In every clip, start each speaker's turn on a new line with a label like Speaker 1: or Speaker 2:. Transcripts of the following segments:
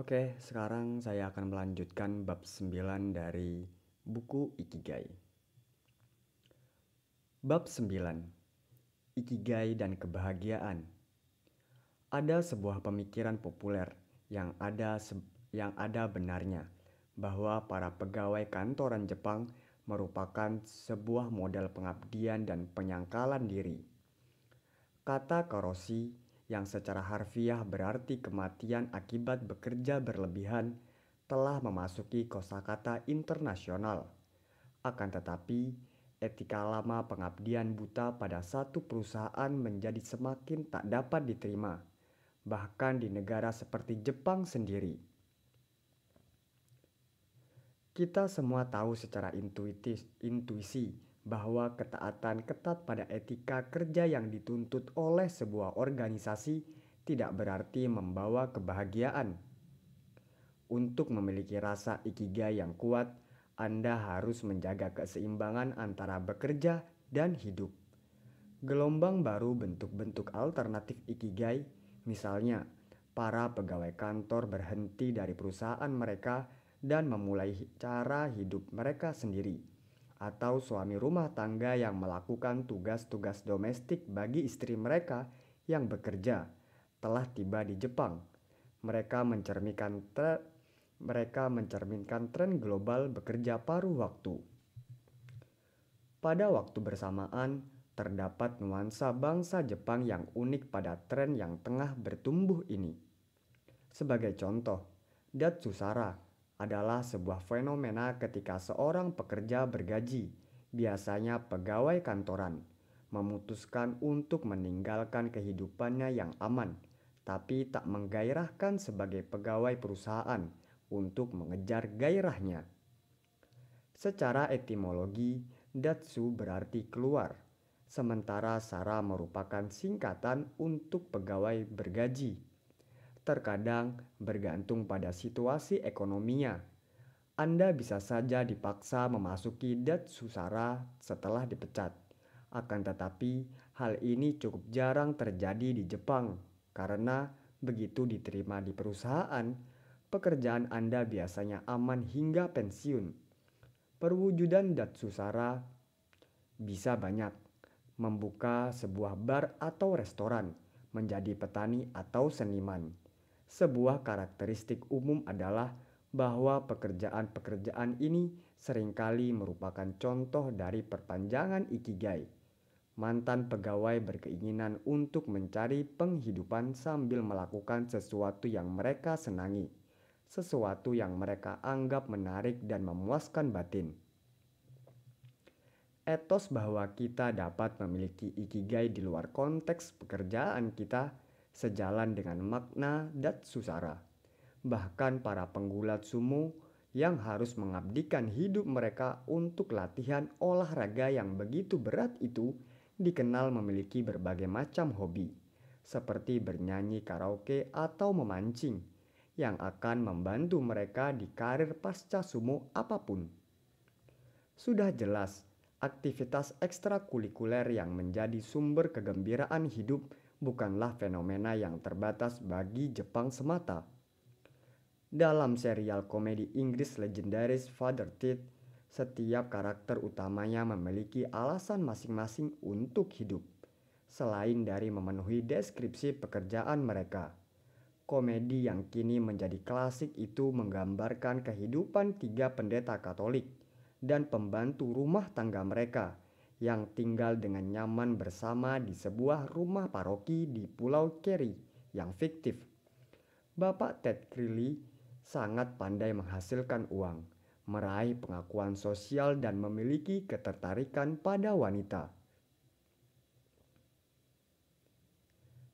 Speaker 1: Oke, sekarang saya akan melanjutkan bab 9 dari buku Ikigai. Bab 9. Ikigai dan kebahagiaan. Ada sebuah pemikiran populer yang ada yang ada benarnya bahwa para pegawai kantoran Jepang merupakan sebuah model pengabdian dan penyangkalan diri. Kata karoshi yang secara harfiah berarti kematian akibat bekerja berlebihan telah memasuki kosakata internasional. Akan tetapi, etika lama pengabdian buta pada satu perusahaan menjadi semakin tak dapat diterima, bahkan di negara seperti Jepang sendiri. Kita semua tahu secara intuitif, intuisi bahwa ketaatan ketat pada etika kerja yang dituntut oleh sebuah organisasi tidak berarti membawa kebahagiaan. Untuk memiliki rasa ikigai yang kuat, Anda harus menjaga keseimbangan antara bekerja dan hidup. Gelombang baru bentuk-bentuk alternatif ikigai, misalnya para pegawai kantor berhenti dari perusahaan mereka dan memulai cara hidup mereka sendiri atau suami rumah tangga yang melakukan tugas-tugas domestik bagi istri mereka yang bekerja telah tiba di Jepang. Mereka mencerminkan tre, mereka mencerminkan tren global bekerja paruh waktu. Pada waktu bersamaan, terdapat nuansa bangsa Jepang yang unik pada tren yang tengah bertumbuh ini. Sebagai contoh, Datsusara adalah sebuah fenomena ketika seorang pekerja bergaji, biasanya pegawai kantoran, memutuskan untuk meninggalkan kehidupannya yang aman, tapi tak menggairahkan sebagai pegawai perusahaan untuk mengejar gairahnya. Secara etimologi, datsu berarti keluar, sementara sara merupakan singkatan untuk pegawai bergaji terkadang bergantung pada situasi ekonominya. Anda bisa saja dipaksa memasuki Datsusara setelah dipecat. Akan tetapi, hal ini cukup jarang terjadi di Jepang karena begitu diterima di perusahaan, pekerjaan Anda biasanya aman hingga pensiun. Perwujudan Datsusara bisa banyak, membuka sebuah bar atau restoran, menjadi petani atau seniman sebuah karakteristik umum adalah bahwa pekerjaan-pekerjaan ini sering kali merupakan contoh dari perpanjangan ikigai. Mantan pegawai berkeinginan untuk mencari penghidupan sambil melakukan sesuatu yang mereka senangi, sesuatu yang mereka anggap menarik dan memuaskan batin. Etos bahwa kita dapat memiliki ikigai di luar konteks pekerjaan kita sejalan dengan makna Datsusara. Bahkan para penggulat sumo yang harus mengabdikan hidup mereka untuk latihan olahraga yang begitu berat itu dikenal memiliki berbagai macam hobi, seperti bernyanyi karaoke atau memancing, yang akan membantu mereka di karir pasca sumo apa pun. Sudah jelas, aktivitas ekstrakurikuler yang menjadi sumber kegembiraan hidup bukanlah fenomena yang terbatas bagi Jepang semata. Dalam serial komedi Inggris legendaris Father Ted, setiap karakter utamanya memiliki alasan masing-masing untuk hidup, selain dari memenuhi deskripsi pekerjaan mereka. Komedi yang kini menjadi klasik itu menggambarkan kehidupan tiga pendeta Katolik dan pembantu rumah tangga mereka yang tinggal dengan nyaman bersama di sebuah rumah paroki di Pulau Kerry yang fiktif. Bapak Ted Crilly sangat pandai menghasilkan uang, meraih pengakuan sosial dan memiliki ketertarikan pada wanita.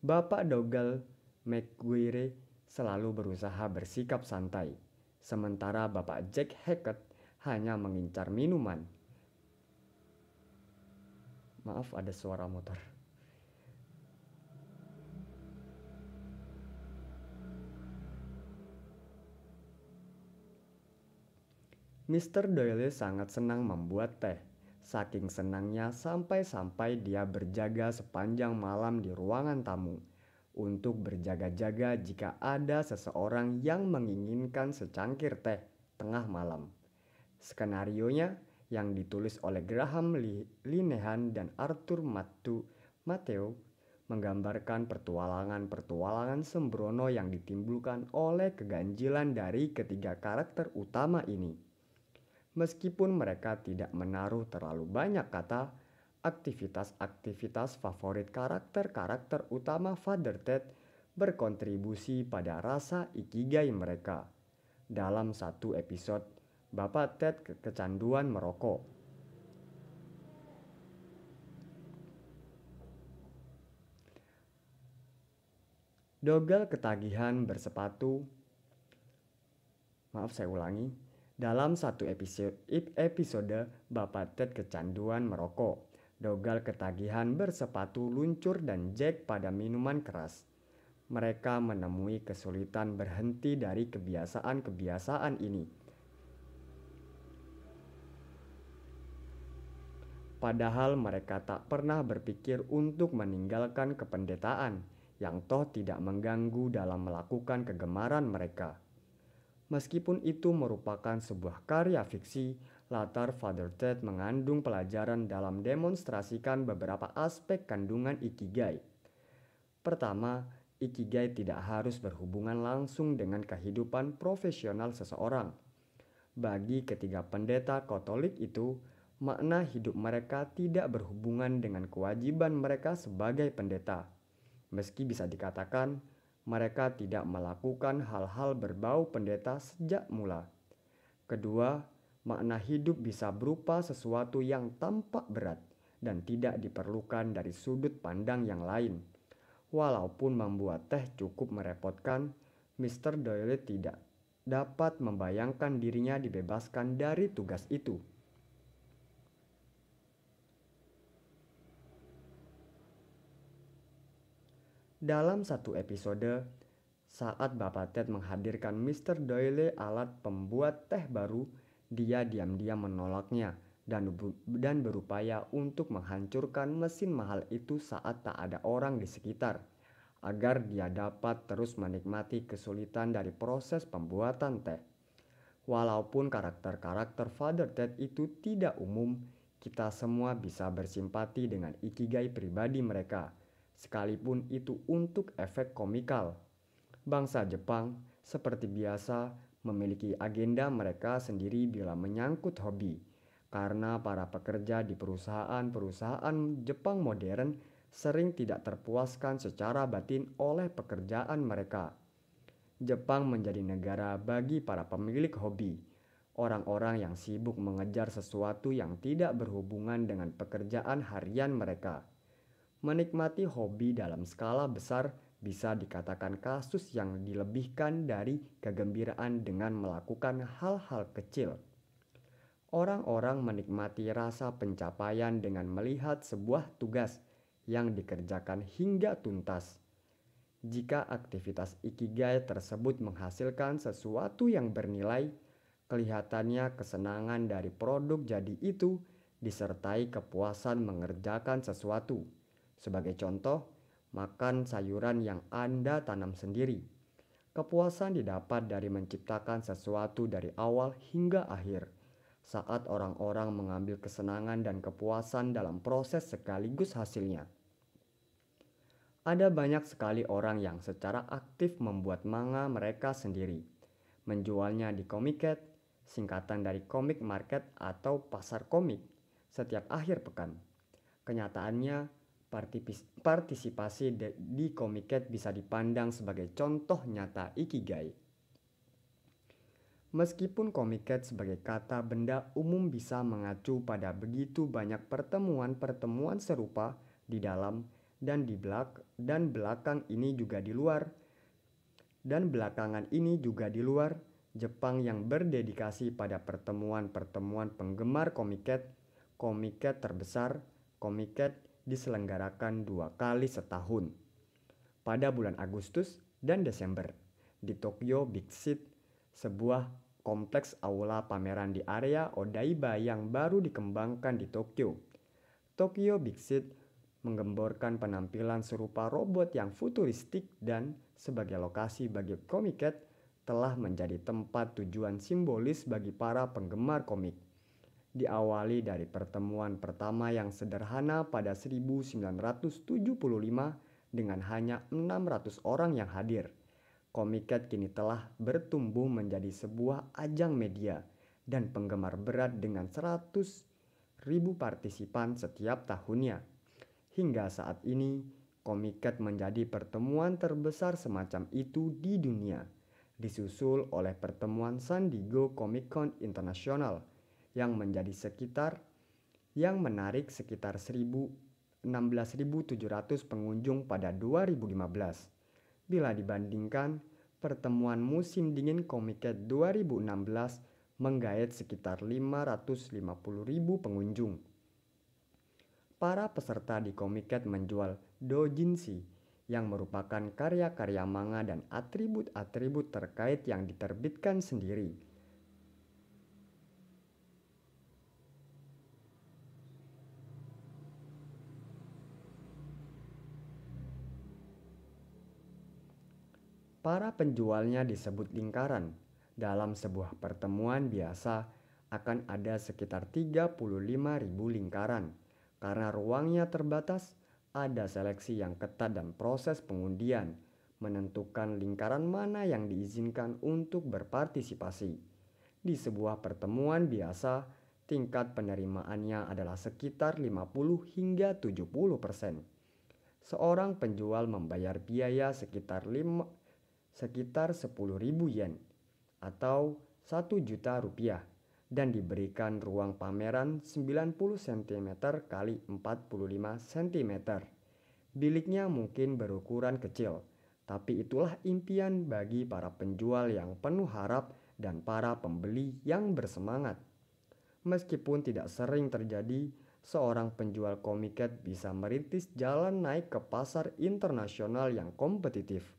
Speaker 1: Bapak Dougal McGuire selalu berusaha bersikap santai, sementara Bapak Jack Hackett hanya mengincar minuman Maaf ada suara motor. Mr. Doyle sangat senang membuat teh. Saking senangnya sampai-sampai dia berjaga sepanjang malam di ruangan tamu untuk berjaga-jaga jika ada seseorang yang menginginkan secangkir teh tengah malam. Skenarionya yang ditulis oleh Graham Linehan dan Arthur Matu Mateo menggambarkan pertualangan-pertualangan sembrono yang ditimbulkan oleh keganjilan dari ketiga karakter utama ini. Meskipun mereka tidak menaruh terlalu banyak kata, aktivitas-aktivitas favorit karakter-karakter utama Father Ted berkontribusi pada rasa ikigai mereka. Dalam satu episode, Bapak Ted ke kecanduan merokok. Dogel ketagihan bersepatu. Maaf saya ulangi. Dalam satu episode, episode Bapak Ted kecanduan merokok. Dogal ketagihan bersepatu luncur dan Jack pada minuman keras. Mereka menemui kesulitan berhenti dari kebiasaan-kebiasaan ini. Padahal mereka tak pernah berpikir untuk meninggalkan kependetaan yang toh tidak mengganggu dalam melakukan kegemaran mereka. Meskipun itu merupakan sebuah karya fiksi, latar Father Ted mengandung pelajaran dalam demonstrasikan beberapa aspek kandungan ikigai. Pertama, ikigai tidak harus berhubungan langsung dengan kehidupan profesional seseorang. Bagi ketiga pendeta Katolik itu, makna hidup mereka tidak berhubungan dengan kewajiban mereka sebagai pendeta. Meski bisa dikatakan mereka tidak melakukan hal-hal berbau pendeta sejak mula. Kedua, makna hidup bisa berupa sesuatu yang tampak berat dan tidak diperlukan dari sudut pandang yang lain. Walaupun membuat teh cukup merepotkan, Mr. Doyle tidak dapat membayangkan dirinya dibebaskan dari tugas itu. Dalam satu episode, saat Bapak Ted menghadirkan Mr. Doyle alat pembuat teh baru, dia diam-diam menolaknya dan, dan berupaya untuk menghancurkan mesin mahal itu saat tak ada orang di sekitar, agar dia dapat terus menikmati kesulitan dari proses pembuatan teh. Walaupun karakter-karakter Father Ted itu tidak umum, kita semua bisa bersimpati dengan ikigai pribadi mereka, sekalipun itu untuk efek komikal. Bangsa Jepang, seperti biasa, memiliki agenda mereka sendiri bila menyangkut hobi, karena para pekerja di perusahaan-perusahaan Jepang modern sering tidak terpuaskan secara batin oleh pekerjaan mereka. Jepang menjadi negara bagi para pemilik hobi, orang-orang yang sibuk mengejar sesuatu yang tidak berhubungan dengan pekerjaan harian mereka. Menikmati hobi dalam skala besar bisa dikatakan kasus yang dilebihkan dari kegembiraan dengan melakukan hal-hal kecil. Orang-orang menikmati rasa pencapaian dengan melihat sebuah tugas yang dikerjakan hingga tuntas. Jika aktivitas ikigai tersebut menghasilkan sesuatu yang bernilai, kelihatannya kesenangan dari produk jadi itu disertai kepuasan mengerjakan sesuatu. Sebagai contoh, makan sayuran yang Anda tanam sendiri. Kepuasan didapat dari menciptakan sesuatu dari awal hingga akhir. Saat orang-orang mengambil kesenangan dan kepuasan dalam proses sekaligus hasilnya. Ada banyak sekali orang yang secara aktif membuat manga mereka sendiri, menjualnya di Comiket, singkatan dari Comic Market atau pasar komik, setiap akhir pekan. Kenyataannya, partisipasi di Komiket bisa dipandang sebagai contoh nyata ikigai. Meskipun Komiket sebagai kata benda umum bisa mengacu pada begitu banyak pertemuan-pertemuan serupa di dalam dan di belak dan belakang ini juga di luar dan belakangan ini juga di luar Jepang yang berdedikasi pada pertemuan-pertemuan penggemar Komiket, Komiket terbesar, Komiket diselenggarakan dua kali setahun pada bulan Agustus dan Desember di Tokyo Big Seat, sebuah kompleks aula pameran di area Odaiba yang baru dikembangkan di Tokyo. Tokyo Big Seat menggemborkan penampilan serupa robot yang futuristik dan sebagai lokasi bagi Comiket telah menjadi tempat tujuan simbolis bagi para penggemar komik. Diawali dari pertemuan pertama yang sederhana pada 1975 dengan hanya 600 orang yang hadir. Comiket kini telah bertumbuh menjadi sebuah ajang media dan penggemar berat dengan 100 ribu partisipan setiap tahunnya. Hingga saat ini, Comiket menjadi pertemuan terbesar semacam itu di dunia, disusul oleh pertemuan San Diego Comic Con Internasional yang menjadi sekitar yang menarik sekitar 16.700 pengunjung pada 2015. Bila dibandingkan, pertemuan musim dingin Comiket 2016 menggait sekitar 550.000 pengunjung para peserta di Comiket menjual dojinshi yang merupakan karya-karya manga dan atribut-atribut terkait yang diterbitkan sendiri. Para penjualnya disebut lingkaran. Dalam sebuah pertemuan biasa akan ada sekitar 35.000 lingkaran karena ruangnya terbatas, ada seleksi yang ketat dan proses pengundian menentukan lingkaran mana yang diizinkan untuk berpartisipasi. Di sebuah pertemuan biasa, tingkat penerimaannya adalah sekitar 50 hingga 70 persen. Seorang penjual membayar biaya sekitar 5, sekitar 10 ribu yen atau 1 juta rupiah dan diberikan ruang pameran 90 cm kali 45 cm. Biliknya mungkin berukuran kecil, tapi itulah impian bagi para penjual yang penuh harap dan para pembeli yang bersemangat. Meskipun tidak sering terjadi, seorang penjual komiket bisa merintis jalan naik ke pasar internasional yang kompetitif.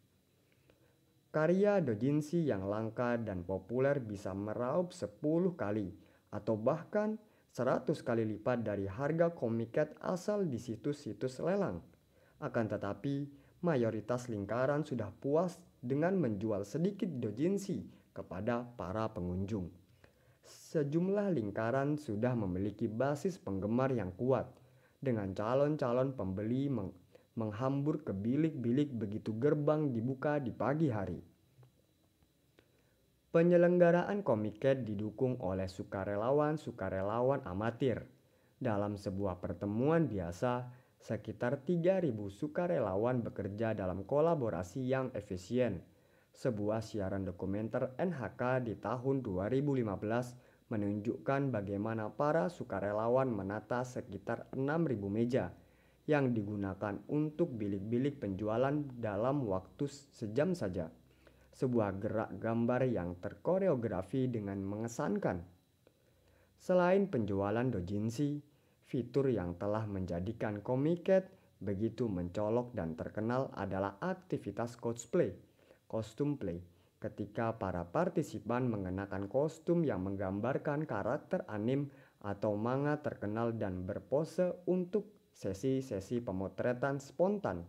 Speaker 1: Karya dojinshi yang langka dan populer bisa meraup 10 kali atau bahkan 100 kali lipat dari harga komiket asal di situs-situs lelang. Akan tetapi, mayoritas lingkaran sudah puas dengan menjual sedikit dojinshi kepada para pengunjung. Sejumlah lingkaran sudah memiliki basis penggemar yang kuat dengan calon-calon pembeli menghambur ke bilik-bilik begitu gerbang dibuka di pagi hari. Penyelenggaraan Comiket didukung oleh sukarelawan-sukarelawan amatir. Dalam sebuah pertemuan biasa, sekitar 3.000 sukarelawan bekerja dalam kolaborasi yang efisien. Sebuah siaran dokumenter NHK di tahun 2015 menunjukkan bagaimana para sukarelawan menata sekitar 6.000 meja yang digunakan untuk bilik-bilik penjualan dalam waktu sejam saja. Sebuah gerak gambar yang terkoreografi dengan mengesankan. Selain penjualan dojinshi, fitur yang telah menjadikan Comiket begitu mencolok dan terkenal adalah aktivitas cosplay, kostum play, ketika para partisipan mengenakan kostum yang menggambarkan karakter anim atau manga terkenal dan berpose untuk sesi-sesi pemotretan spontan.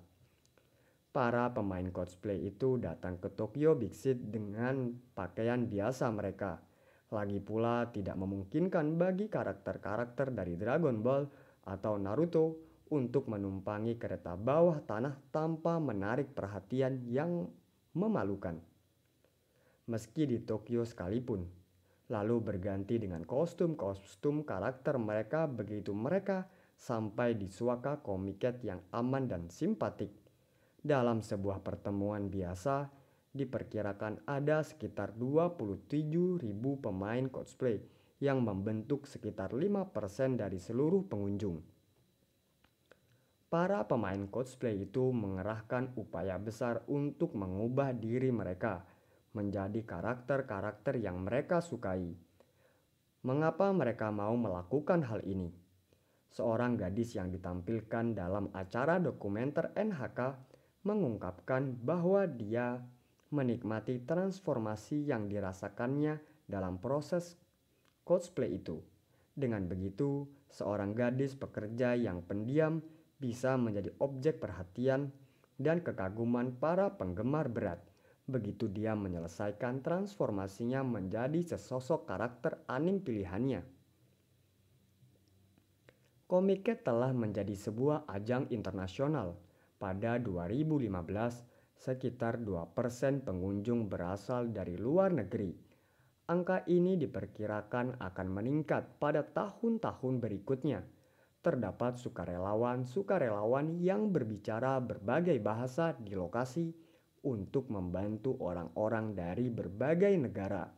Speaker 1: Para pemain cosplay itu datang ke Tokyo Big City dengan pakaian biasa mereka. Lagi pula tidak memungkinkan bagi karakter-karakter dari Dragon Ball atau Naruto untuk menumpangi kereta bawah tanah tanpa menarik perhatian yang memalukan. Meski di Tokyo sekalipun, lalu berganti dengan kostum-kostum karakter mereka begitu mereka sampai di suaka komiket yang aman dan simpatik. Dalam sebuah pertemuan biasa, diperkirakan ada sekitar 27.000 pemain cosplay yang membentuk sekitar 5% dari seluruh pengunjung. Para pemain cosplay itu mengerahkan upaya besar untuk mengubah diri mereka menjadi karakter-karakter yang mereka sukai. Mengapa mereka mau melakukan hal ini? Seorang gadis yang ditampilkan dalam acara dokumenter NHK mengungkapkan bahwa dia menikmati transformasi yang dirasakannya dalam proses cosplay itu. Dengan begitu, seorang gadis pekerja yang pendiam bisa menjadi objek perhatian dan kekaguman para penggemar berat begitu dia menyelesaikan transformasinya menjadi sesosok karakter anim pilihannya. Comiket telah menjadi sebuah ajang internasional. Pada 2015, sekitar 2% pengunjung berasal dari luar negeri. Angka ini diperkirakan akan meningkat pada tahun-tahun berikutnya. Terdapat sukarelawan-sukarelawan yang berbicara berbagai bahasa di lokasi untuk membantu orang-orang dari berbagai negara.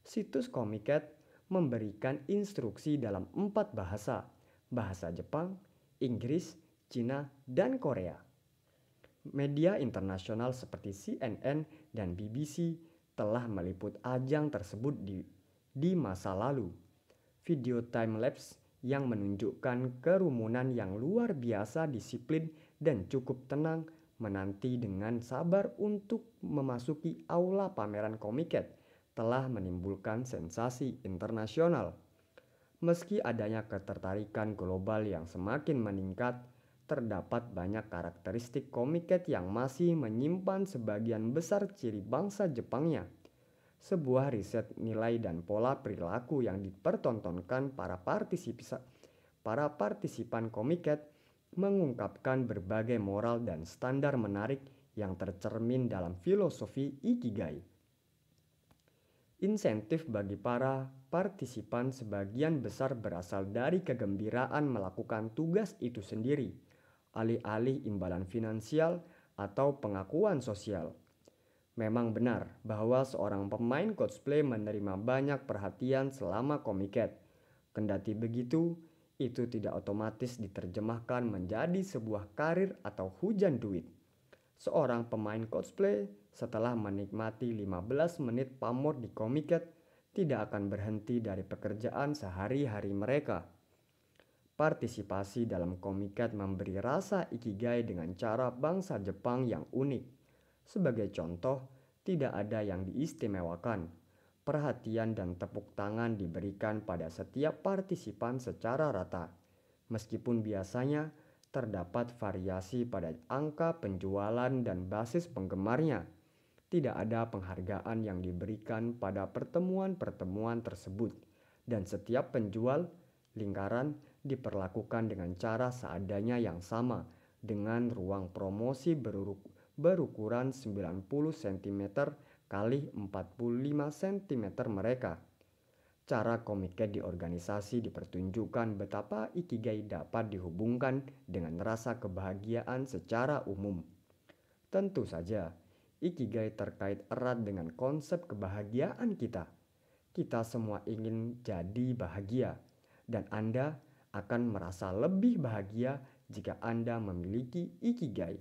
Speaker 1: Situs Comiket memberikan instruksi dalam empat bahasa, bahasa Jepang, Inggris, Cina, dan Korea. Media internasional seperti CNN dan BBC telah meliput ajang tersebut di, di masa lalu. Video time lapse yang menunjukkan kerumunan yang luar biasa disiplin dan cukup tenang menanti dengan sabar untuk memasuki aula pameran Komiket telah menimbulkan sensasi internasional. Meski adanya ketertarikan global yang semakin meningkat, terdapat banyak karakteristik Komiket yang masih menyimpan sebagian besar ciri bangsa Jepangnya. Sebuah riset nilai dan pola perilaku yang dipertontonkan para partisipan para partisipan Komiket mengungkapkan berbagai moral dan standar menarik yang tercermin dalam filosofi Ikigai. Insentif bagi para partisipan sebagian besar berasal dari kegembiraan melakukan tugas itu sendiri, alih-alih imbalan finansial atau pengakuan sosial. Memang benar bahwa seorang pemain cosplay menerima banyak perhatian selama komiket. Kendati begitu, itu tidak otomatis diterjemahkan menjadi sebuah karir atau hujan duit. Seorang pemain cosplay setelah menikmati 15 menit pamor di Komiket tidak akan berhenti dari pekerjaan sehari-hari mereka. Partisipasi dalam Komiket memberi rasa ikigai dengan cara bangsa Jepang yang unik. Sebagai contoh, tidak ada yang diistimewakan perhatian dan tepuk tangan diberikan pada setiap partisipan secara rata. Meskipun biasanya terdapat variasi pada angka penjualan dan basis penggemarnya, tidak ada penghargaan yang diberikan pada pertemuan-pertemuan tersebut, dan setiap penjual lingkaran diperlakukan dengan cara seadanya yang sama dengan ruang promosi berukuran 90 cm kali 45 cm mereka. Cara komiket di organisasi dipertunjukkan betapa ikigai dapat dihubungkan dengan rasa kebahagiaan secara umum. Tentu saja, ikigai terkait erat dengan konsep kebahagiaan kita. Kita semua ingin jadi bahagia, dan Anda akan merasa lebih bahagia jika Anda memiliki ikigai.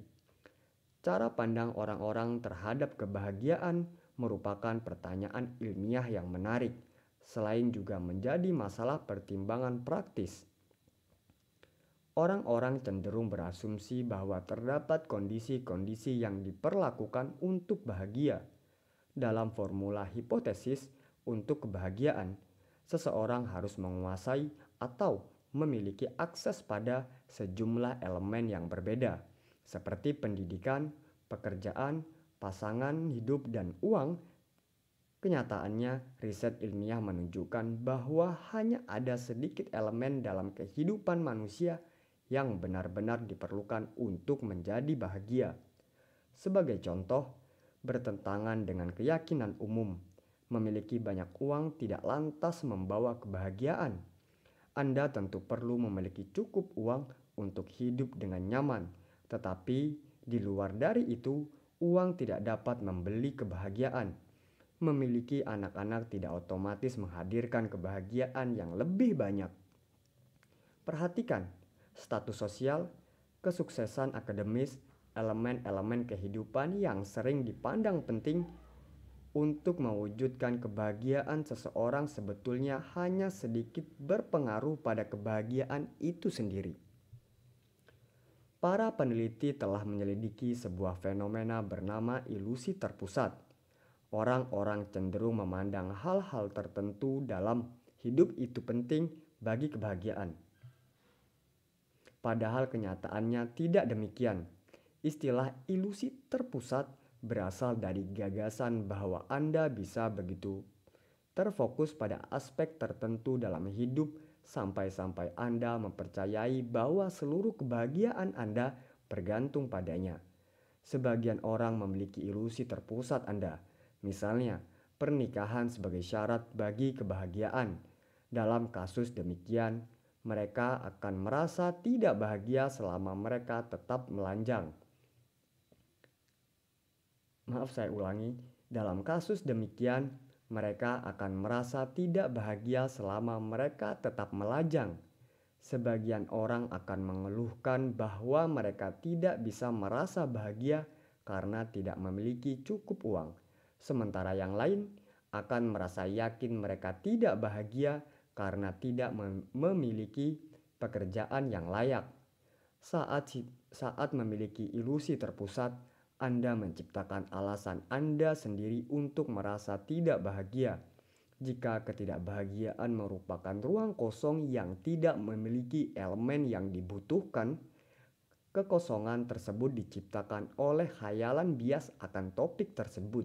Speaker 1: Cara pandang orang-orang terhadap kebahagiaan merupakan pertanyaan ilmiah yang menarik, selain juga menjadi masalah pertimbangan praktis. Orang-orang cenderung berasumsi bahwa terdapat kondisi-kondisi yang diperlakukan untuk bahagia. Dalam formula hipotesis untuk kebahagiaan, seseorang harus menguasai atau memiliki akses pada sejumlah elemen yang berbeda, seperti pendidikan, pekerjaan, pasangan hidup dan uang, kenyataannya riset ilmiah menunjukkan bahwa hanya ada sedikit elemen dalam kehidupan manusia yang benar-benar diperlukan untuk menjadi bahagia. Sebagai contoh, bertentangan dengan keyakinan umum, memiliki banyak uang tidak lantas membawa kebahagiaan. Anda tentu perlu memiliki cukup uang untuk hidup dengan nyaman, tetapi di luar dari itu, uang tidak dapat membeli kebahagiaan. Memiliki anak-anak tidak otomatis menghadirkan kebahagiaan yang lebih banyak. Perhatikan status sosial, kesuksesan akademis, elemen-elemen kehidupan yang sering dipandang penting untuk mewujudkan kebahagiaan seseorang sebetulnya hanya sedikit berpengaruh pada kebahagiaan itu sendiri. Para peneliti telah menyelidiki sebuah fenomena bernama ilusi terpusat. Orang-orang cenderung memandang hal-hal tertentu dalam hidup itu penting bagi kebahagiaan. Padahal kenyataannya tidak demikian. Istilah ilusi terpusat berasal dari gagasan bahwa Anda bisa begitu terfokus pada aspek tertentu dalam hidup sampai-sampai Anda mempercayai bahwa seluruh kebahagiaan Anda bergantung padanya. Sebagian orang memiliki ilusi terpusat Anda, misalnya pernikahan sebagai syarat bagi kebahagiaan. Dalam kasus demikian, mereka akan merasa tidak bahagia selama mereka tetap melanjang. Maaf, saya ulangi. Dalam kasus demikian, mereka akan merasa tidak bahagia selama mereka tetap melajang. Sebagian orang akan mengeluhkan bahwa mereka tidak bisa merasa bahagia karena tidak memiliki cukup uang, sementara yang lain akan merasa yakin mereka tidak bahagia karena tidak memiliki pekerjaan yang layak. Saat saat memiliki ilusi terpusat, anda menciptakan alasan Anda sendiri untuk merasa tidak bahagia. Jika ketidakbahagiaan merupakan ruang kosong yang tidak memiliki elemen yang dibutuhkan, kekosongan tersebut diciptakan oleh khayalan bias akan topik tersebut.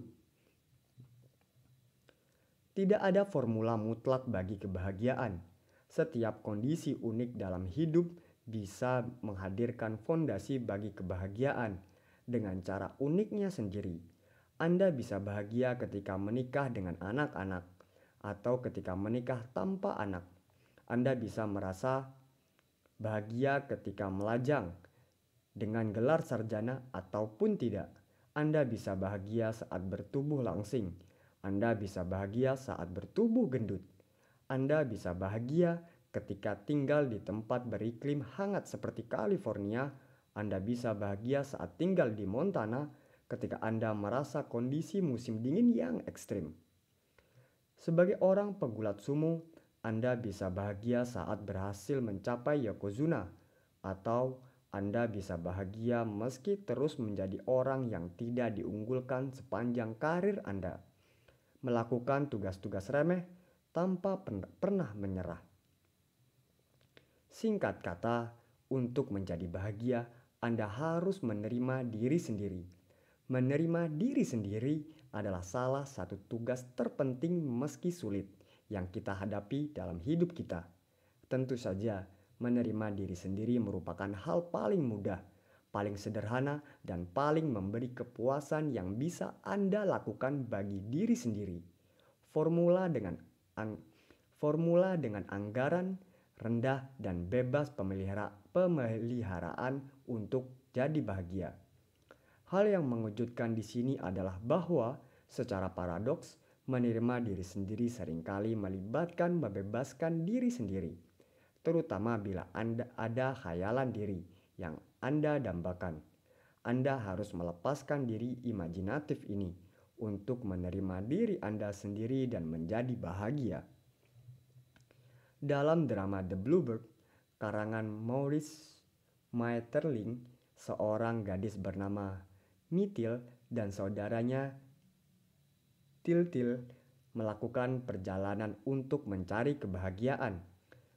Speaker 1: Tidak ada formula mutlak bagi kebahagiaan. Setiap kondisi unik dalam hidup bisa menghadirkan fondasi bagi kebahagiaan dengan cara uniknya sendiri. Anda bisa bahagia ketika menikah dengan anak-anak atau ketika menikah tanpa anak. Anda bisa merasa bahagia ketika melajang dengan gelar sarjana ataupun tidak. Anda bisa bahagia saat bertubuh langsing. Anda bisa bahagia saat bertubuh gendut. Anda bisa bahagia ketika tinggal di tempat beriklim hangat seperti California anda bisa bahagia saat tinggal di Montana ketika Anda merasa kondisi musim dingin yang ekstrim. Sebagai orang pegulat sumo, Anda bisa bahagia saat berhasil mencapai Yokozuna atau Anda bisa bahagia meski terus menjadi orang yang tidak diunggulkan sepanjang karir Anda. Melakukan tugas-tugas remeh tanpa pernah menyerah. Singkat kata, untuk menjadi bahagia, anda harus menerima diri sendiri. Menerima diri sendiri adalah salah satu tugas terpenting meski sulit yang kita hadapi dalam hidup kita. Tentu saja, menerima diri sendiri merupakan hal paling mudah, paling sederhana, dan paling memberi kepuasan yang bisa Anda lakukan bagi diri sendiri. Formula dengan ang formula dengan anggaran rendah dan bebas pemelihara, pemeliharaan untuk jadi bahagia. Hal yang mengejutkan di sini adalah bahwa secara paradoks menerima diri sendiri sering kali melibatkan membebaskan diri sendiri, terutama bila Anda ada khayalan diri yang Anda dambakan. Anda harus melepaskan diri imajinatif ini untuk menerima diri Anda sendiri dan menjadi bahagia. Dalam drama The Bluebird, karangan Maurice Maeterlinck, seorang gadis bernama Mithil dan saudaranya Tiltil melakukan perjalanan untuk mencari kebahagiaan.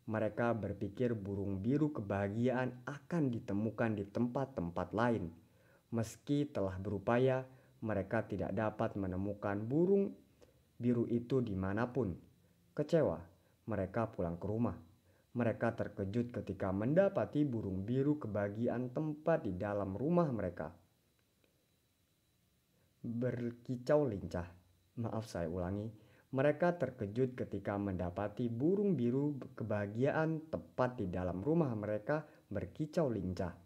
Speaker 1: Mereka berpikir burung biru kebahagiaan akan ditemukan di tempat-tempat lain. Meski telah berupaya, mereka tidak dapat menemukan burung biru itu di mana pun. Kecewa, mereka pulang ke rumah. Mereka terkejut ketika mendapati burung biru kebahagiaan tempat di dalam rumah mereka. Berkicau lincah. Maaf saya ulangi. Mereka terkejut ketika mendapati burung biru kebahagiaan tepat di dalam rumah mereka berkicau lincah.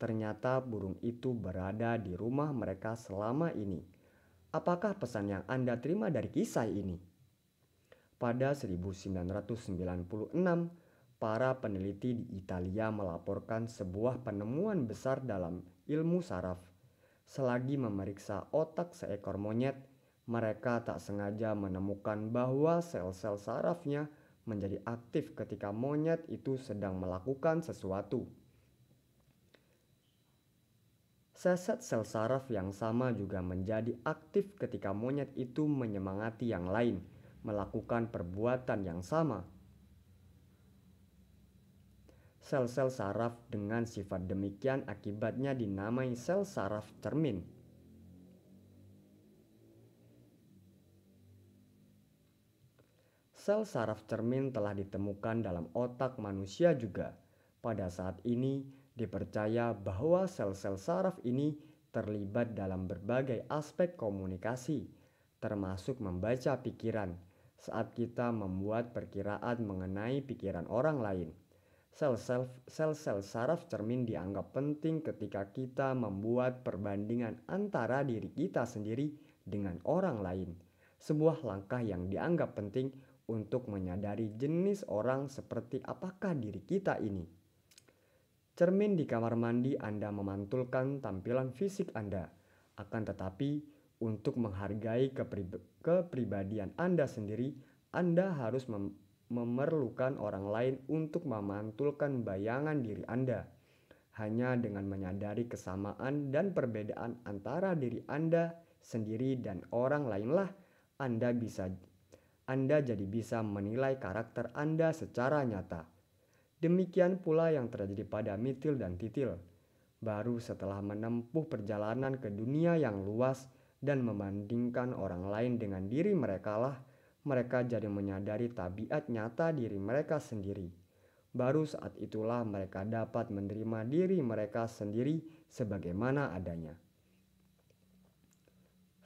Speaker 1: Ternyata burung itu berada di rumah mereka selama ini. Apakah pesan yang Anda terima dari kisah ini? Pada 1996, para peneliti di Italia melaporkan sebuah penemuan besar dalam ilmu saraf. Selagi memeriksa otak seekor monyet, mereka tak sengaja menemukan bahwa sel-sel sarafnya menjadi aktif ketika monyet itu sedang melakukan sesuatu. Seset sel saraf yang sama juga menjadi aktif ketika monyet itu menyemangati yang lain melakukan perbuatan yang sama. Sel-sel saraf dengan sifat demikian akibatnya dinamai sel saraf cermin. Sel saraf cermin telah ditemukan dalam otak manusia juga. Pada saat ini dipercaya bahwa sel-sel saraf ini terlibat dalam berbagai aspek komunikasi, termasuk membaca pikiran saat kita membuat perkiraan mengenai pikiran orang lain. Sel-sel saraf cermin dianggap penting ketika kita membuat perbandingan antara diri kita sendiri dengan orang lain. Sebuah langkah yang dianggap penting untuk menyadari jenis orang seperti apakah diri kita ini. Cermin di kamar mandi Anda memantulkan tampilan fisik Anda, akan tetapi untuk menghargai kepribadian Anda sendiri, Anda harus memerlukan orang lain untuk memantulkan bayangan diri Anda. Hanya dengan menyadari kesamaan dan perbedaan antara diri Anda sendiri dan orang lainlah Anda bisa Anda jadi bisa menilai karakter Anda secara nyata. Demikian pula yang terjadi pada Mitil dan Titil. Baru setelah menempuh perjalanan ke dunia yang luas dan membandingkan orang lain dengan diri mereka lah mereka jadi menyadari tabiat nyata diri mereka sendiri. Baru saat itulah mereka dapat menerima diri mereka sendiri sebagaimana adanya.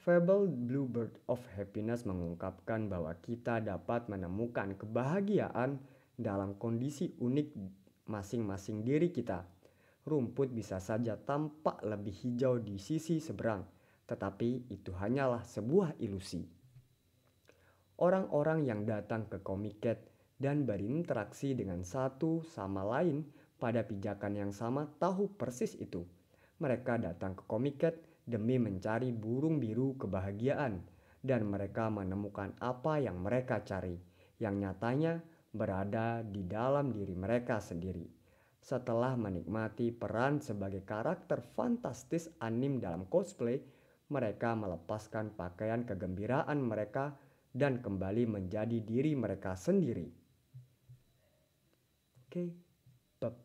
Speaker 1: Fable Bluebird of Happiness mengungkapkan bahwa kita dapat menemukan kebahagiaan dalam kondisi unik masing-masing diri kita. Rumput bisa saja tampak lebih hijau di sisi seberang, tetapi itu hanyalah sebuah ilusi. Orang-orang yang datang ke Comiket dan berinteraksi dengan satu sama lain pada pijakan yang sama tahu persis itu. Mereka datang ke Comiket demi mencari burung biru kebahagiaan dan mereka menemukan apa yang mereka cari yang nyatanya berada di dalam diri mereka sendiri. Setelah menikmati peran sebagai karakter fantastis anim dalam cosplay, mereka melepaskan pakaian kegembiraan mereka dan kembali menjadi diri mereka sendiri. Oke, bab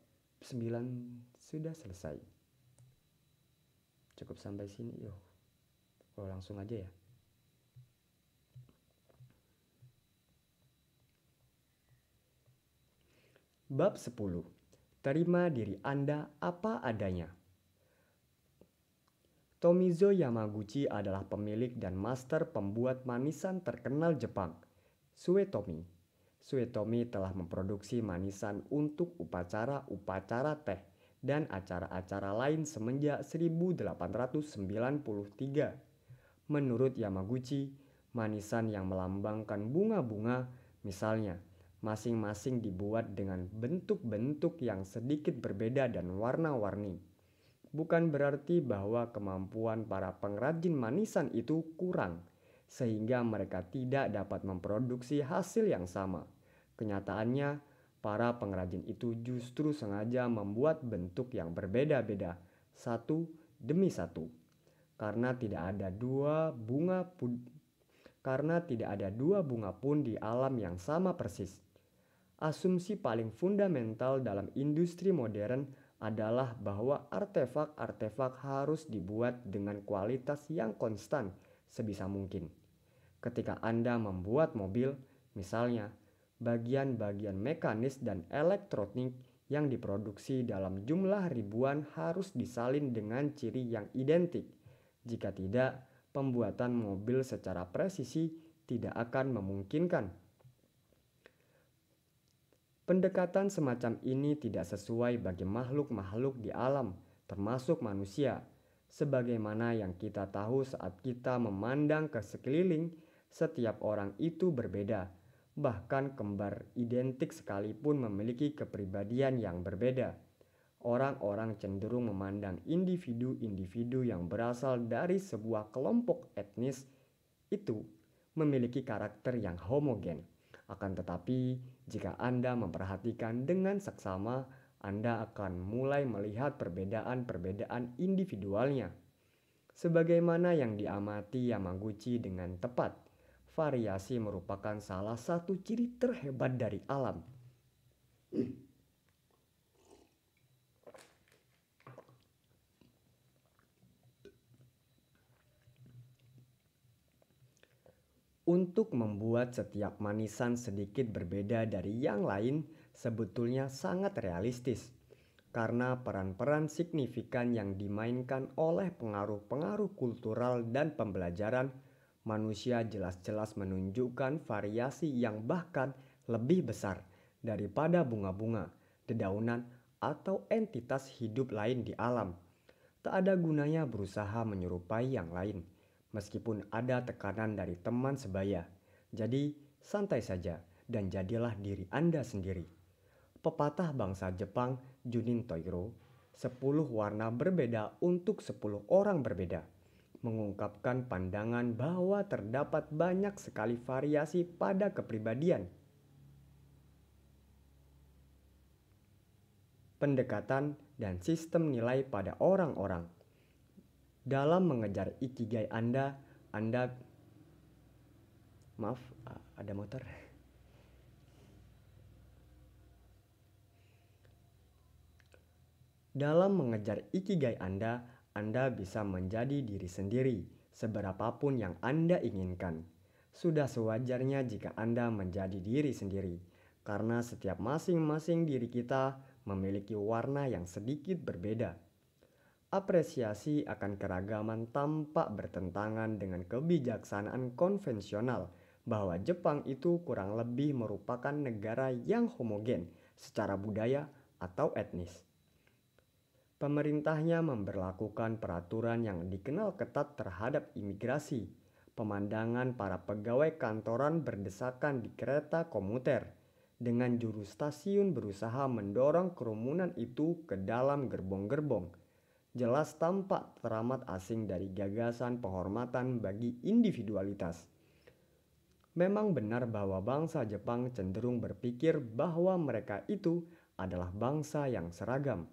Speaker 1: 9 sudah selesai. Cukup sampai sini, yo. Oh, langsung aja ya. Bab 10. Terima diri Anda apa adanya. Tomizo Yamaguchi adalah pemilik dan master pembuat manisan terkenal Jepang, Suetomi. Suetomi telah memproduksi manisan untuk upacara-upacara teh dan acara-acara lain semenjak 1893. Menurut Yamaguchi, manisan yang melambangkan bunga-bunga, misalnya, masing-masing dibuat dengan bentuk-bentuk yang sedikit berbeda dan warna-warni bukan berarti bahwa kemampuan para pengrajin manisan itu kurang, sehingga mereka tidak dapat memproduksi hasil yang sama. Kenyataannya, para pengrajin itu justru sengaja membuat bentuk yang berbeda-beda, satu demi satu, karena tidak ada dua bunga pun, karena tidak ada dua bunga pun di alam yang sama persis. Asumsi paling fundamental dalam industri modern adalah bahwa artefak-artefak harus dibuat dengan kualitas yang konstan sebisa mungkin. Ketika Anda membuat mobil, misalnya, bagian-bagian mekanis dan elektronik yang diproduksi dalam jumlah ribuan harus disalin dengan ciri yang identik. Jika tidak, pembuatan mobil secara presisi tidak akan memungkinkan Pendekatan semacam ini tidak sesuai bagi makhluk-makhluk di alam, termasuk manusia. Sebagaimana yang kita tahu saat kita memandang ke sekeliling, setiap orang itu berbeda. Bahkan kembar identik sekalipun memiliki kepribadian yang berbeda. Orang-orang cenderung memandang individu-individu yang berasal dari sebuah kelompok etnis itu memiliki karakter yang homogen akan tetapi, jika Anda memperhatikan dengan seksama, Anda akan mulai melihat perbedaan-perbedaan individualnya. Sebagaimana yang diamati Yamaguchi dengan tepat, variasi merupakan salah satu ciri terhebat dari alam. Untuk membuat setiap manisan sedikit berbeda dari yang lain sebetulnya sangat realistis karena peran-peran signifikan yang dimainkan oleh pengaruh-pengaruh kultural dan pembelajaran manusia jelas-jelas menunjukkan variasi yang bahkan lebih besar daripada bunga-bunga, dedaunan, atau entitas hidup lain di alam. Tak ada gunanya berusaha menyerupai yang lain meskipun ada tekanan dari teman sebaya. Jadi, santai saja dan jadilah diri Anda sendiri. Pepatah bangsa Jepang Junin Toiro, 10 warna berbeda untuk 10 orang berbeda, mengungkapkan pandangan bahwa terdapat banyak sekali variasi pada kepribadian. Pendekatan dan sistem nilai pada orang-orang dalam mengejar ikigai Anda, Anda maaf ada motor. Dalam mengejar ikigai Anda, Anda bisa menjadi diri sendiri seberapapun yang Anda inginkan. Sudah sewajarnya jika Anda menjadi diri sendiri, karena setiap masing-masing diri kita memiliki warna yang sedikit berbeda apresiasi akan keragaman tampak bertentangan dengan kebijaksanaan konvensional bahwa Jepang itu kurang lebih merupakan negara yang homogen secara budaya atau etnis. Pemerintahnya memperlakukan peraturan yang dikenal ketat terhadap imigrasi. Pemandangan para pegawai kantoran berdesakan di kereta komuter dengan juru stasiun berusaha mendorong kerumunan itu ke dalam gerbong-gerbong jelas tampak teramat asing dari gagasan penghormatan bagi individualitas. Memang benar bahwa bangsa Jepang cenderung berpikir bahwa mereka itu adalah bangsa yang seragam.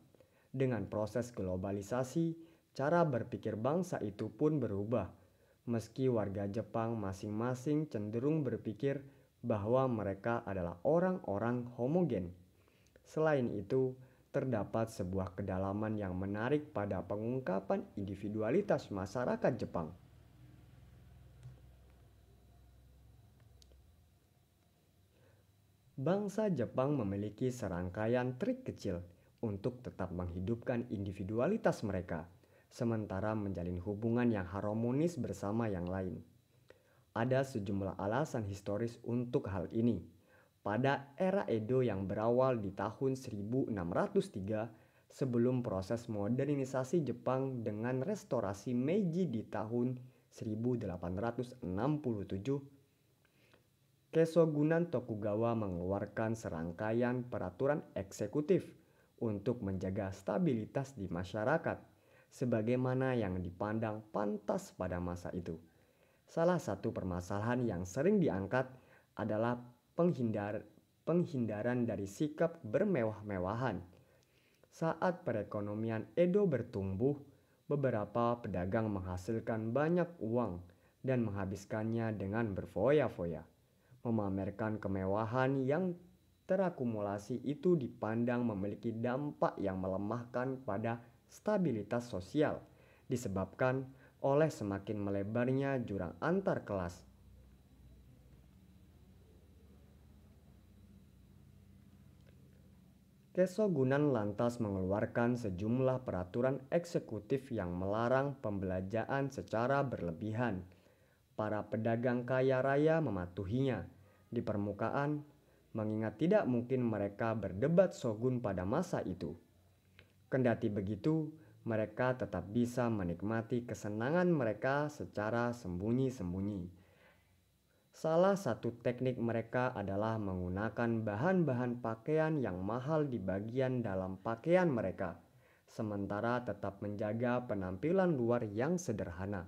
Speaker 1: Dengan proses globalisasi, cara berpikir bangsa itu pun berubah. Meski warga Jepang masing-masing cenderung berpikir bahwa mereka adalah orang-orang homogen. Selain itu, terdapat sebuah kedalaman yang menarik pada pengungkapan individualitas masyarakat Jepang. Bangsa Jepang memiliki serangkaian trik kecil untuk tetap menghidupkan individualitas mereka, sementara menjalin hubungan yang harmonis bersama yang lain. Ada sejumlah alasan historis untuk hal ini pada era Edo yang berawal di tahun 1603 sebelum proses modernisasi Jepang dengan restorasi Meiji di tahun 1867 Kesogunan Tokugawa mengeluarkan serangkaian peraturan eksekutif untuk menjaga stabilitas di masyarakat sebagaimana yang dipandang pantas pada masa itu. Salah satu permasalahan yang sering diangkat adalah penghindar, penghindaran dari sikap bermewah-mewahan. Saat perekonomian Edo bertumbuh, beberapa pedagang menghasilkan banyak uang dan menghabiskannya dengan berfoya-foya. Memamerkan kemewahan yang terakumulasi itu dipandang memiliki dampak yang melemahkan pada stabilitas sosial disebabkan oleh semakin melebarnya jurang antar kelas Kesogunan lantas mengeluarkan sejumlah peraturan eksekutif yang melarang pembelajaran secara berlebihan. Para pedagang kaya raya mematuhinya di permukaan, mengingat tidak mungkin mereka berdebat shogun pada masa itu. Kendati begitu, mereka tetap bisa menikmati kesenangan mereka secara sembunyi-sembunyi Salah satu teknik mereka adalah menggunakan bahan-bahan pakaian yang mahal di bagian dalam pakaian mereka, sementara tetap menjaga penampilan luar yang sederhana.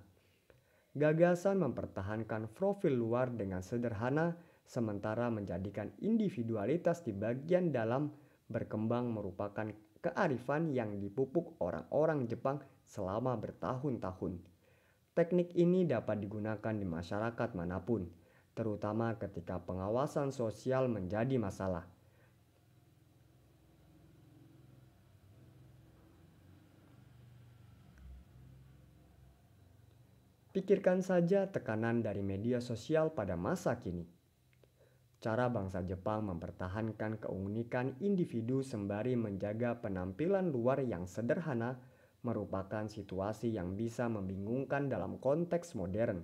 Speaker 1: Gagasan mempertahankan profil luar dengan sederhana, sementara menjadikan individualitas di bagian dalam berkembang merupakan kearifan yang dipupuk orang-orang Jepang selama bertahun-tahun. Teknik ini dapat digunakan di masyarakat mana pun terutama ketika pengawasan sosial menjadi masalah. Pikirkan saja tekanan dari media sosial pada masa kini. Cara bangsa Jepang mempertahankan keunikan individu sembari menjaga penampilan luar yang sederhana merupakan situasi yang bisa membingungkan dalam konteks modern.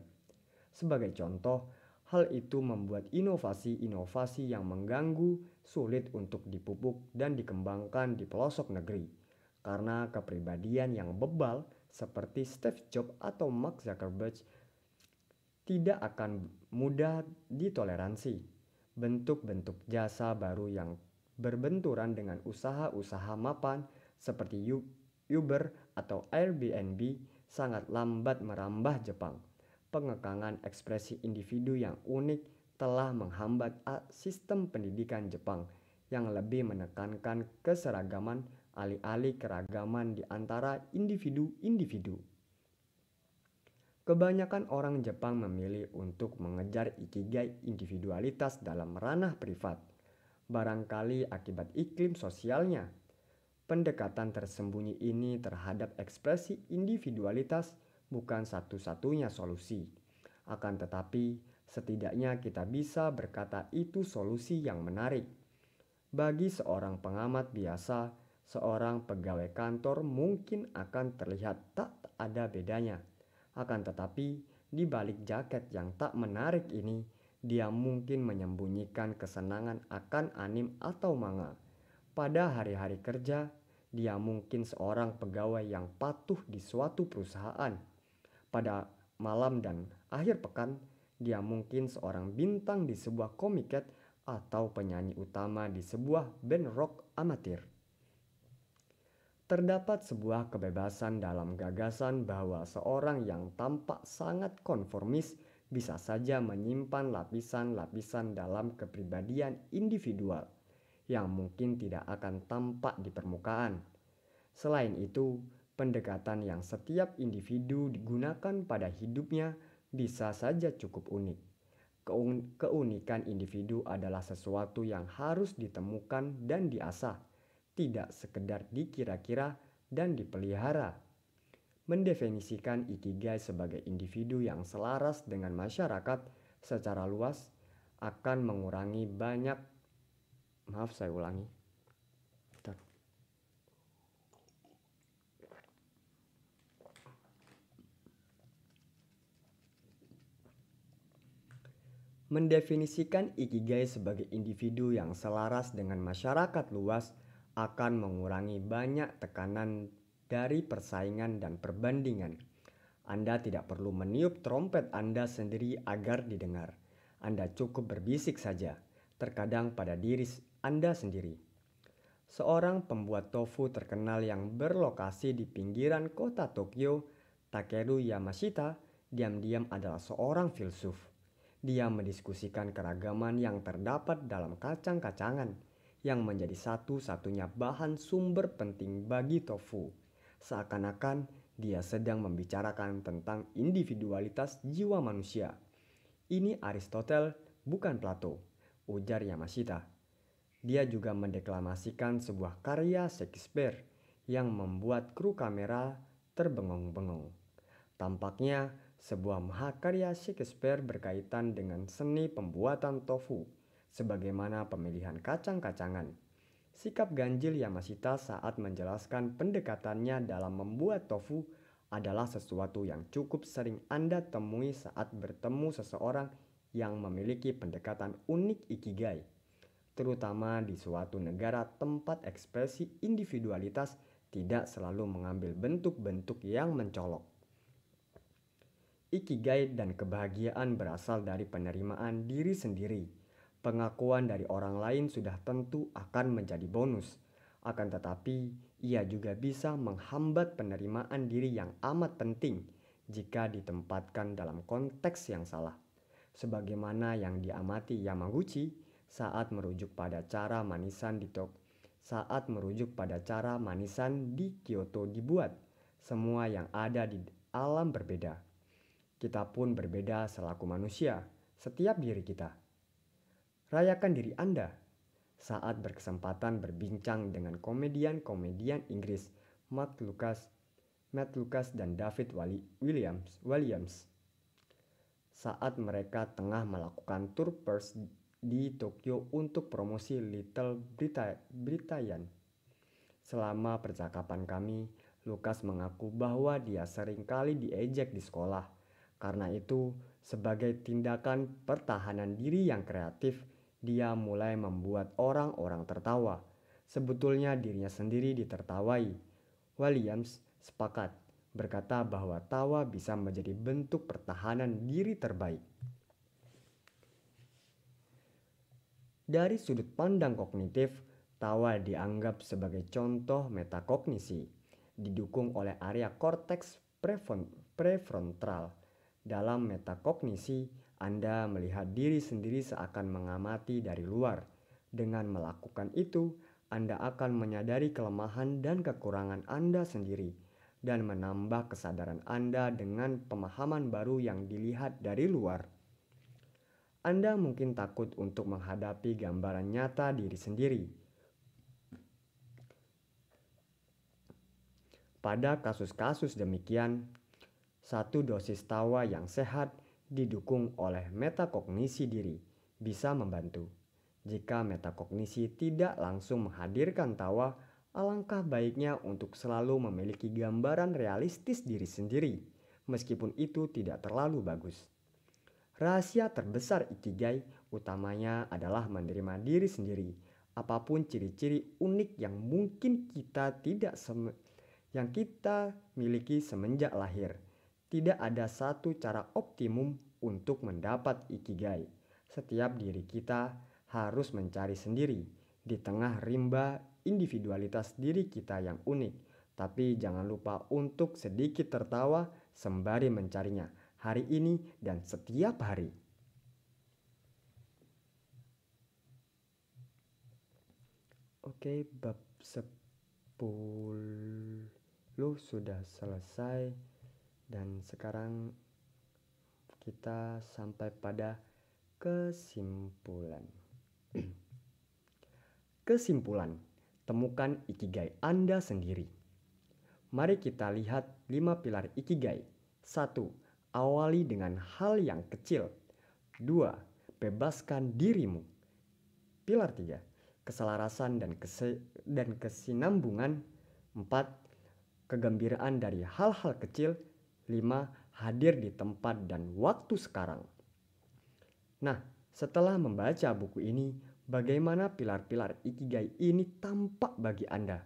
Speaker 1: Sebagai contoh, hal itu membuat inovasi-inovasi yang mengganggu sulit untuk dipupuk dan dikembangkan di pelosok negeri karena kepribadian yang bebal seperti Steve Jobs atau Mark Zuckerberg tidak akan mudah ditoleransi. Bentuk-bentuk jasa baru yang berbenturan dengan usaha-usaha mapan seperti Uber atau Airbnb sangat lambat merambah Jepang. Pengekangan ekspresi individu yang unik telah menghambat sistem pendidikan Jepang yang lebih menekankan keseragaman alih-alih keragaman di antara individu-individu. Kebanyakan orang Jepang memilih untuk mengejar ikigai individualitas dalam ranah privat, barangkali akibat iklim sosialnya. Pendekatan tersembunyi ini terhadap ekspresi individualitas bukan satu-satunya solusi. Akan tetapi, setidaknya kita bisa berkata itu solusi yang menarik. Bagi seorang pengamat biasa, seorang pegawai kantor mungkin akan terlihat tak ada bedanya. Akan tetapi, di balik jaket yang tak menarik ini, dia mungkin menyembunyikan kesenangan akan anim atau manga. Pada hari-hari kerja, dia mungkin seorang pegawai yang patuh di suatu perusahaan. Pada malam dan akhir pekan, dia mungkin seorang bintang di sebuah komiket atau penyanyi utama di sebuah band rock amatir. Terdapat sebuah kebebasan dalam gagasan bahwa seorang yang tampak sangat konformis bisa saja menyimpan lapisan-lapisan dalam kepribadian individual yang mungkin tidak akan tampak di permukaan. Selain itu, pendekatan yang setiap individu digunakan pada hidupnya bisa saja cukup unik. Keunikan individu adalah sesuatu yang harus ditemukan dan diasah tidak sekedar dikira-kira dan dipelihara. Mendefinisikan ikigai sebagai individu yang selaras dengan masyarakat secara luas akan mengurangi banyak maaf saya ulangi. Mendefinisikan ikigai sebagai individu yang selaras dengan masyarakat luas akan mengurangi banyak tekanan dari persaingan dan perbandingan. Anda tidak perlu meniup trompet Anda sendiri agar didengar. Anda cukup berbisik saja, terkadang pada diri Anda sendiri. Seorang pembuat tofu terkenal yang berlokasi di pinggiran kota Tokyo, Takeru Yamashita, diam-diam adalah seorang filsuf. Dia mendiskusikan keragaman yang terdapat dalam kacang-kacangan yang menjadi satu-satunya bahan sumber penting bagi tofu. Seakan-akan dia sedang membicarakan tentang individualitas jiwa manusia. Ini Aristotle, bukan Plato, ujar Yamashita. Dia juga mendeklamasikan sebuah karya Shakespeare yang membuat kru kamera terbengong-bengong. Tampaknya sebuah mahakarya Shakespeare berkaitan dengan seni pembuatan tofu sebagaimana pemilihan kacang-kacangan. Sikap ganjil Yamashita saat menjelaskan pendekatannya dalam membuat tofu adalah sesuatu yang cukup sering Anda temui saat bertemu seseorang yang memiliki pendekatan unik ikigai, terutama di suatu negara tempat ekspresi individualitas tidak selalu mengambil bentuk-bentuk yang mencolok. Ikigai dan kebahagiaan berasal dari penerimaan diri sendiri pengakuan dari orang lain sudah tentu akan menjadi bonus. Akan tetapi, ia juga bisa menghambat penerimaan diri yang amat penting jika ditempatkan dalam konteks yang salah. Sebagaimana yang diamati Yamaguchi saat merujuk pada cara manisan di Tok, saat merujuk pada cara manisan di Kyoto dibuat, semua yang ada di alam berbeda. Kita pun berbeda selaku manusia, setiap diri kita Rayakan diri Anda saat berkesempatan berbincang dengan komedian-komedian Inggris Matt Lucas, Matt Lucas dan David Williams. Williams. saat mereka tengah melakukan tour pers di Tokyo untuk promosi Little Britain. Selama percakapan kami, Lukas mengaku bahwa dia sering kali diejek di sekolah. Karena itu, sebagai tindakan pertahanan diri yang kreatif, dia mulai membuat orang-orang tertawa. Sebetulnya dirinya sendiri ditertawai. Williams sepakat berkata bahwa tawa bisa menjadi bentuk pertahanan diri terbaik. Dari sudut pandang kognitif, tawa dianggap sebagai contoh metakognisi, didukung oleh area korteks prefrontal. Dalam metakognisi, Anda melihat diri sendiri seakan mengamati dari luar. Dengan melakukan itu, Anda akan menyadari kelemahan dan kekurangan Anda sendiri dan menambah kesadaran Anda dengan pemahaman baru yang dilihat dari luar. Anda mungkin takut untuk menghadapi gambaran nyata diri sendiri. Pada kasus-kasus demikian, satu dosis tawa yang sehat didukung oleh metakognisi diri bisa membantu. Jika metakognisi tidak langsung menghadirkan tawa, alangkah baiknya untuk selalu memiliki gambaran realistis diri sendiri, meskipun itu tidak terlalu bagus. Rahasia terbesar Ikigai utamanya adalah menerima diri sendiri. Apa pun ciri-ciri unik yang mungkin kita tidak yang kita miliki semenjak lahir. Tidak ada satu cara optimum untuk mendapat ikigai. Setiap diri kita harus mencari sendiri di tengah rimba individualitas diri kita yang unik. Tapi jangan lupa untuk sedikit tertawa sembari mencarinya hari ini dan setiap hari. Oke, bab 10 sudah selesai dan sekarang kita sampai pada kesimpulan. kesimpulan, temukan ikigai Anda sendiri. Mari kita lihat lima pilar ikigai. Satu, Awali dengan hal yang kecil. Dua, bebaskan dirimu. Pilar tiga, keselarasan dan, kese dan kesinambungan. Empat, kegembiraan dari hal-hal kecil. Lima, hadir di tempat dan waktu sekarang. Nah, setelah membaca buku ini, bagaimana pilar-pilar ikigai ini tampak bagi Anda?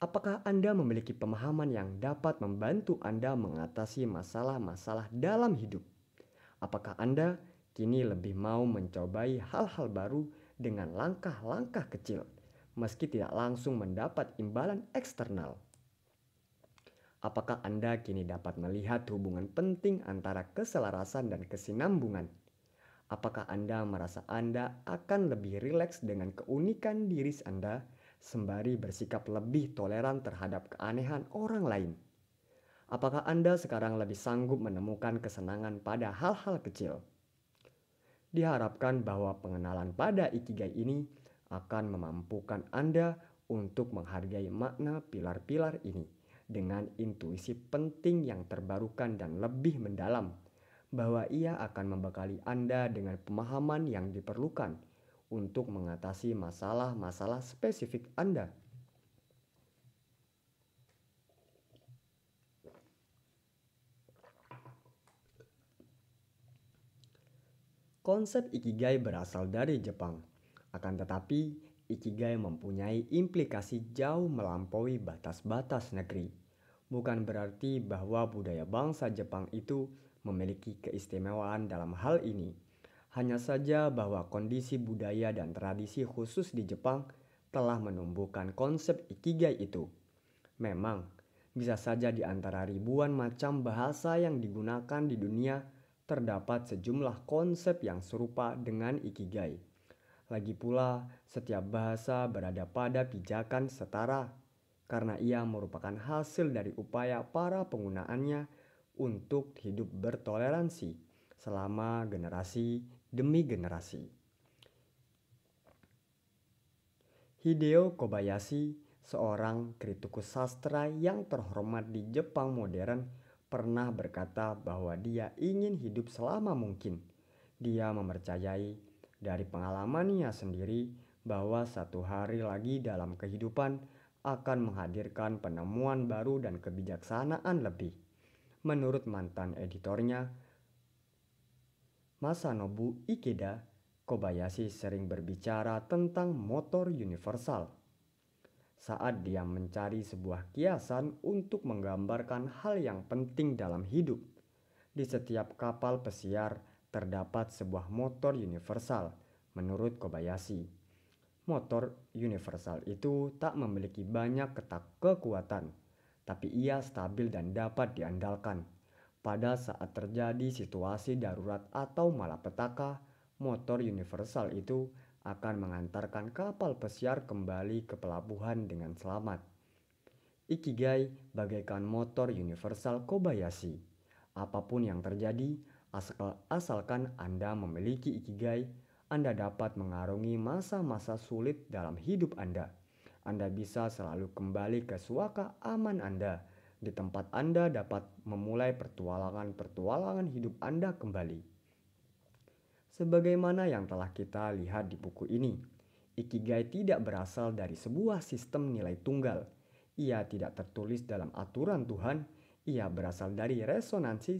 Speaker 1: Apakah Anda memiliki pemahaman yang dapat membantu Anda mengatasi masalah-masalah dalam hidup? Apakah Anda kini lebih mau mencobai hal-hal baru dengan langkah-langkah kecil, meski tidak langsung mendapat imbalan eksternal? Apakah Anda kini dapat melihat hubungan penting antara keselarasan dan kesinambungan? Apakah Anda merasa Anda akan lebih rileks dengan keunikan diri Anda? sembari bersikap lebih toleran terhadap keanehan orang lain. Apakah Anda sekarang lebih sanggup menemukan kesenangan pada hal-hal kecil? Diharapkan bahwa pengenalan pada ikigai ini akan memampukan Anda untuk menghargai makna pilar-pilar ini dengan intuisi penting yang terbarukan dan lebih mendalam, bahwa ia akan membekali Anda dengan pemahaman yang diperlukan untuk mengatasi masalah-masalah spesifik Anda. Konsep ikigai berasal dari Jepang. Akan tetapi, ikigai mempunyai implikasi jauh melampaui batas-batas negeri. Bukan berarti bahwa budaya bangsa Jepang itu memiliki keistimewaan dalam hal ini hanya saja bahwa kondisi budaya dan tradisi khusus di Jepang telah menumbuhkan konsep ikigai itu. Memang, bisa saja di antara ribuan macam bahasa yang digunakan di dunia terdapat sejumlah konsep yang serupa dengan ikigai. Lagi pula, setiap bahasa berada pada pijakan setara karena ia merupakan hasil dari upaya para penggunaannya untuk hidup bertoleransi selama generasi demi generasi. Hideo Kobayashi, seorang kritikus sastra yang terhormat di Jepang modern, pernah berkata bahwa dia ingin hidup selama mungkin. Dia mempercayai dari pengalamannya sendiri bahwa satu hari lagi dalam kehidupan akan menghadirkan penemuan baru dan kebijaksanaan lebih. Menurut mantan editornya, Masanobu Ikeda, Kobayashi sering berbicara tentang motor universal. Saat dia mencari sebuah kiasan untuk menggambarkan hal yang penting dalam hidup, di setiap kapal pesiar terdapat sebuah motor universal, menurut Kobayashi. Motor universal itu tak memiliki banyak ketak kekuatan, tapi ia stabil dan dapat diandalkan pada saat terjadi situasi darurat atau malapetaka, motor universal itu akan mengantarkan kapal pesiar kembali ke pelabuhan dengan selamat. Ikigai bagaikan motor universal Kobayashi. Apa pun yang terjadi, asal asalkan Anda memiliki ikigai, Anda dapat mengarungi masa-masa sulit dalam hidup Anda. Anda bisa selalu kembali ke suaka aman Anda di tempat Anda dapat memulai pertualangan-pertualangan hidup Anda kembali. Sebagaimana yang telah kita lihat di buku ini, Ikigai tidak berasal dari sebuah sistem nilai tunggal. Ia tidak tertulis dalam aturan Tuhan, ia berasal dari resonansi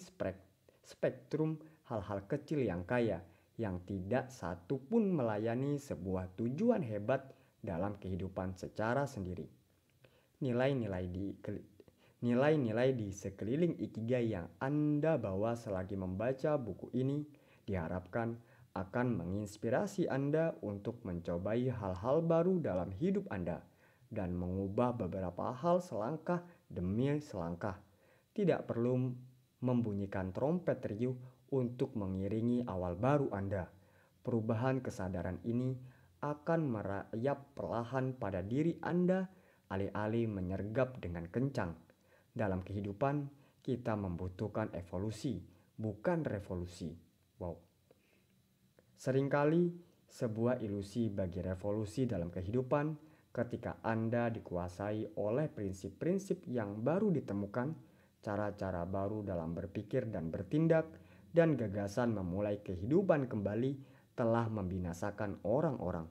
Speaker 1: spektrum hal-hal kecil yang kaya, yang tidak satu pun melayani sebuah tujuan hebat dalam kehidupan secara sendiri. Nilai-nilai di Nilai-nilai di sekeliling Ikigai yang Anda bawa selagi membaca buku ini diharapkan akan menginspirasi Anda untuk mencobai hal-hal baru dalam hidup Anda dan mengubah beberapa hal selangkah demi selangkah. Tidak perlu membunyikan trompet riuh untuk mengiringi awal baru Anda. Perubahan kesadaran ini akan merayap perlahan pada diri Anda alih-alih menyergap dengan kencang. Dalam kehidupan, kita membutuhkan evolusi, bukan revolusi. Wow. Seringkali sebuah ilusi bagi revolusi dalam kehidupan ketika Anda dikuasai oleh prinsip-prinsip yang baru ditemukan, cara-cara baru dalam berpikir dan bertindak, dan gagasan memulai kehidupan kembali telah membinasakan orang-orang.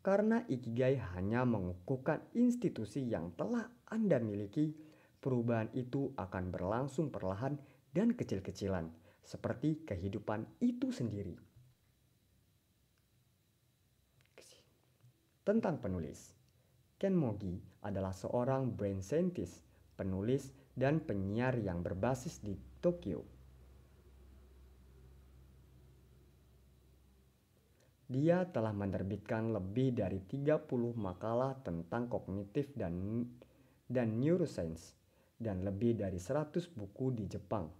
Speaker 1: Karena ikigai hanya mengukuhkan institusi yang telah Anda miliki, perubahan itu akan berlangsung perlahan dan kecil-kecilan, seperti kehidupan itu sendiri. Tentang penulis, Ken Mogi adalah seorang brain scientist, penulis, dan penyiar yang berbasis di Tokyo. Dia telah menerbitkan lebih dari 30 makalah tentang kognitif dan dan neuroscience dan lebih dari 100 buku di Jepang.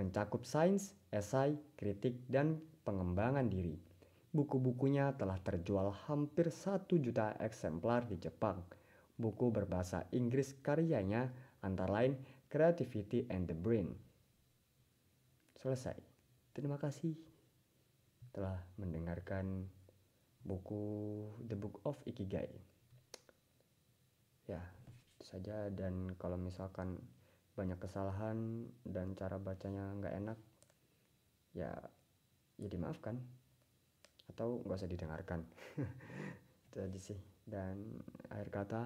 Speaker 1: Mencakup sains, esai, kritik, dan pengembangan diri. Buku-bukunya telah terjual hampir 1 juta eksemplar di Jepang. Buku berbahasa Inggris karyanya antara lain Creativity and the Brain. Selesai. Terima kasih telah mendengarkan buku The Book of Ikigai. Ya, itu saja dan kalau misalkan banyak kesalahan dan cara bacanya nggak enak, ya ya dimaafkan atau nggak usah didengarkan. itu aja sih dan akhir kata